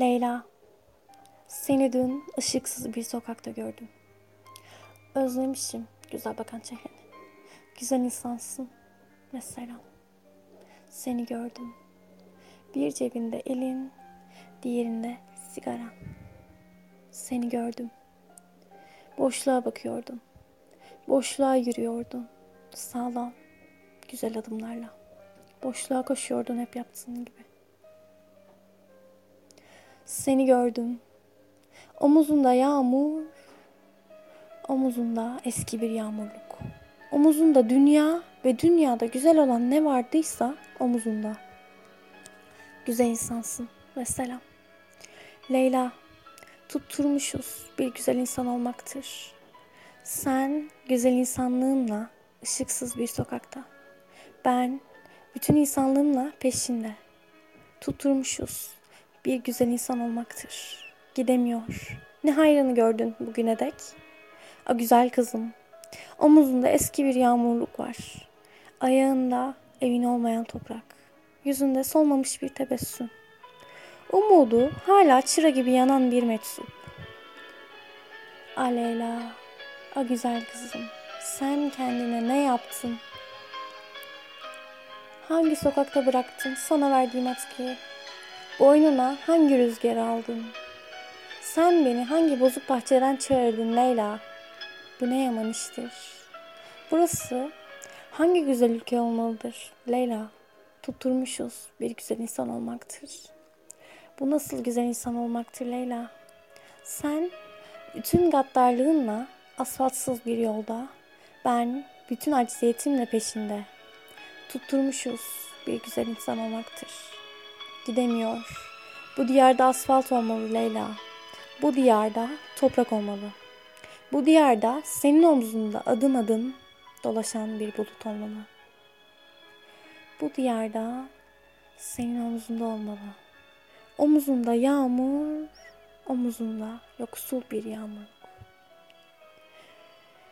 Leyla, seni dün ışıksız bir sokakta gördüm. Özlemişim güzel bakan çehreni. Güzel insansın mesela. Seni gördüm. Bir cebinde elin, diğerinde sigaran. Seni gördüm. Boşluğa bakıyordun. Boşluğa yürüyordun. Sağlam, güzel adımlarla. Boşluğa koşuyordun hep yaptığın gibi. Seni gördüm. Omuzunda yağmur, omuzunda eski bir yağmurluk. Omuzunda dünya ve dünyada güzel olan ne vardıysa omuzunda. Güzel insansın ve selam. Leyla, tutturmuşuz bir güzel insan olmaktır. Sen güzel insanlığınla ışıksız bir sokakta. Ben bütün insanlığımla peşinde. Tutturmuşuz bir güzel insan olmaktır. Gidemiyor. Ne hayrını gördün bugüne dek? A güzel kızım. Omuzunda eski bir yağmurluk var. Ayağında evin olmayan toprak. Yüzünde solmamış bir tebessüm. Umudu hala çıra gibi yanan bir meczup. A Leyla, a güzel kızım. Sen kendine ne yaptın? Hangi sokakta bıraktın sana verdiğim atkıyı? Boynuna hangi rüzgar aldın? Sen beni hangi bozuk bahçeden çağırdın Leyla? Bu ne yaman iştir. Burası hangi güzel ülke olmalıdır Leyla? Tutturmuşuz bir güzel insan olmaktır. Bu nasıl güzel insan olmaktır Leyla? Sen bütün gaddarlığınla asfaltsız bir yolda, ben bütün acziyetimle peşinde. Tutturmuşuz bir güzel insan olmaktır. Gidemiyor. Bu diyarda asfalt olmalı Leyla. Bu diyarda toprak olmalı. Bu diyarda senin omzunda adım adım dolaşan bir bulut olmalı. Bu diyarda senin omzunda olmalı. Omuzunda yağmur, omuzunda yoksul bir yağmur.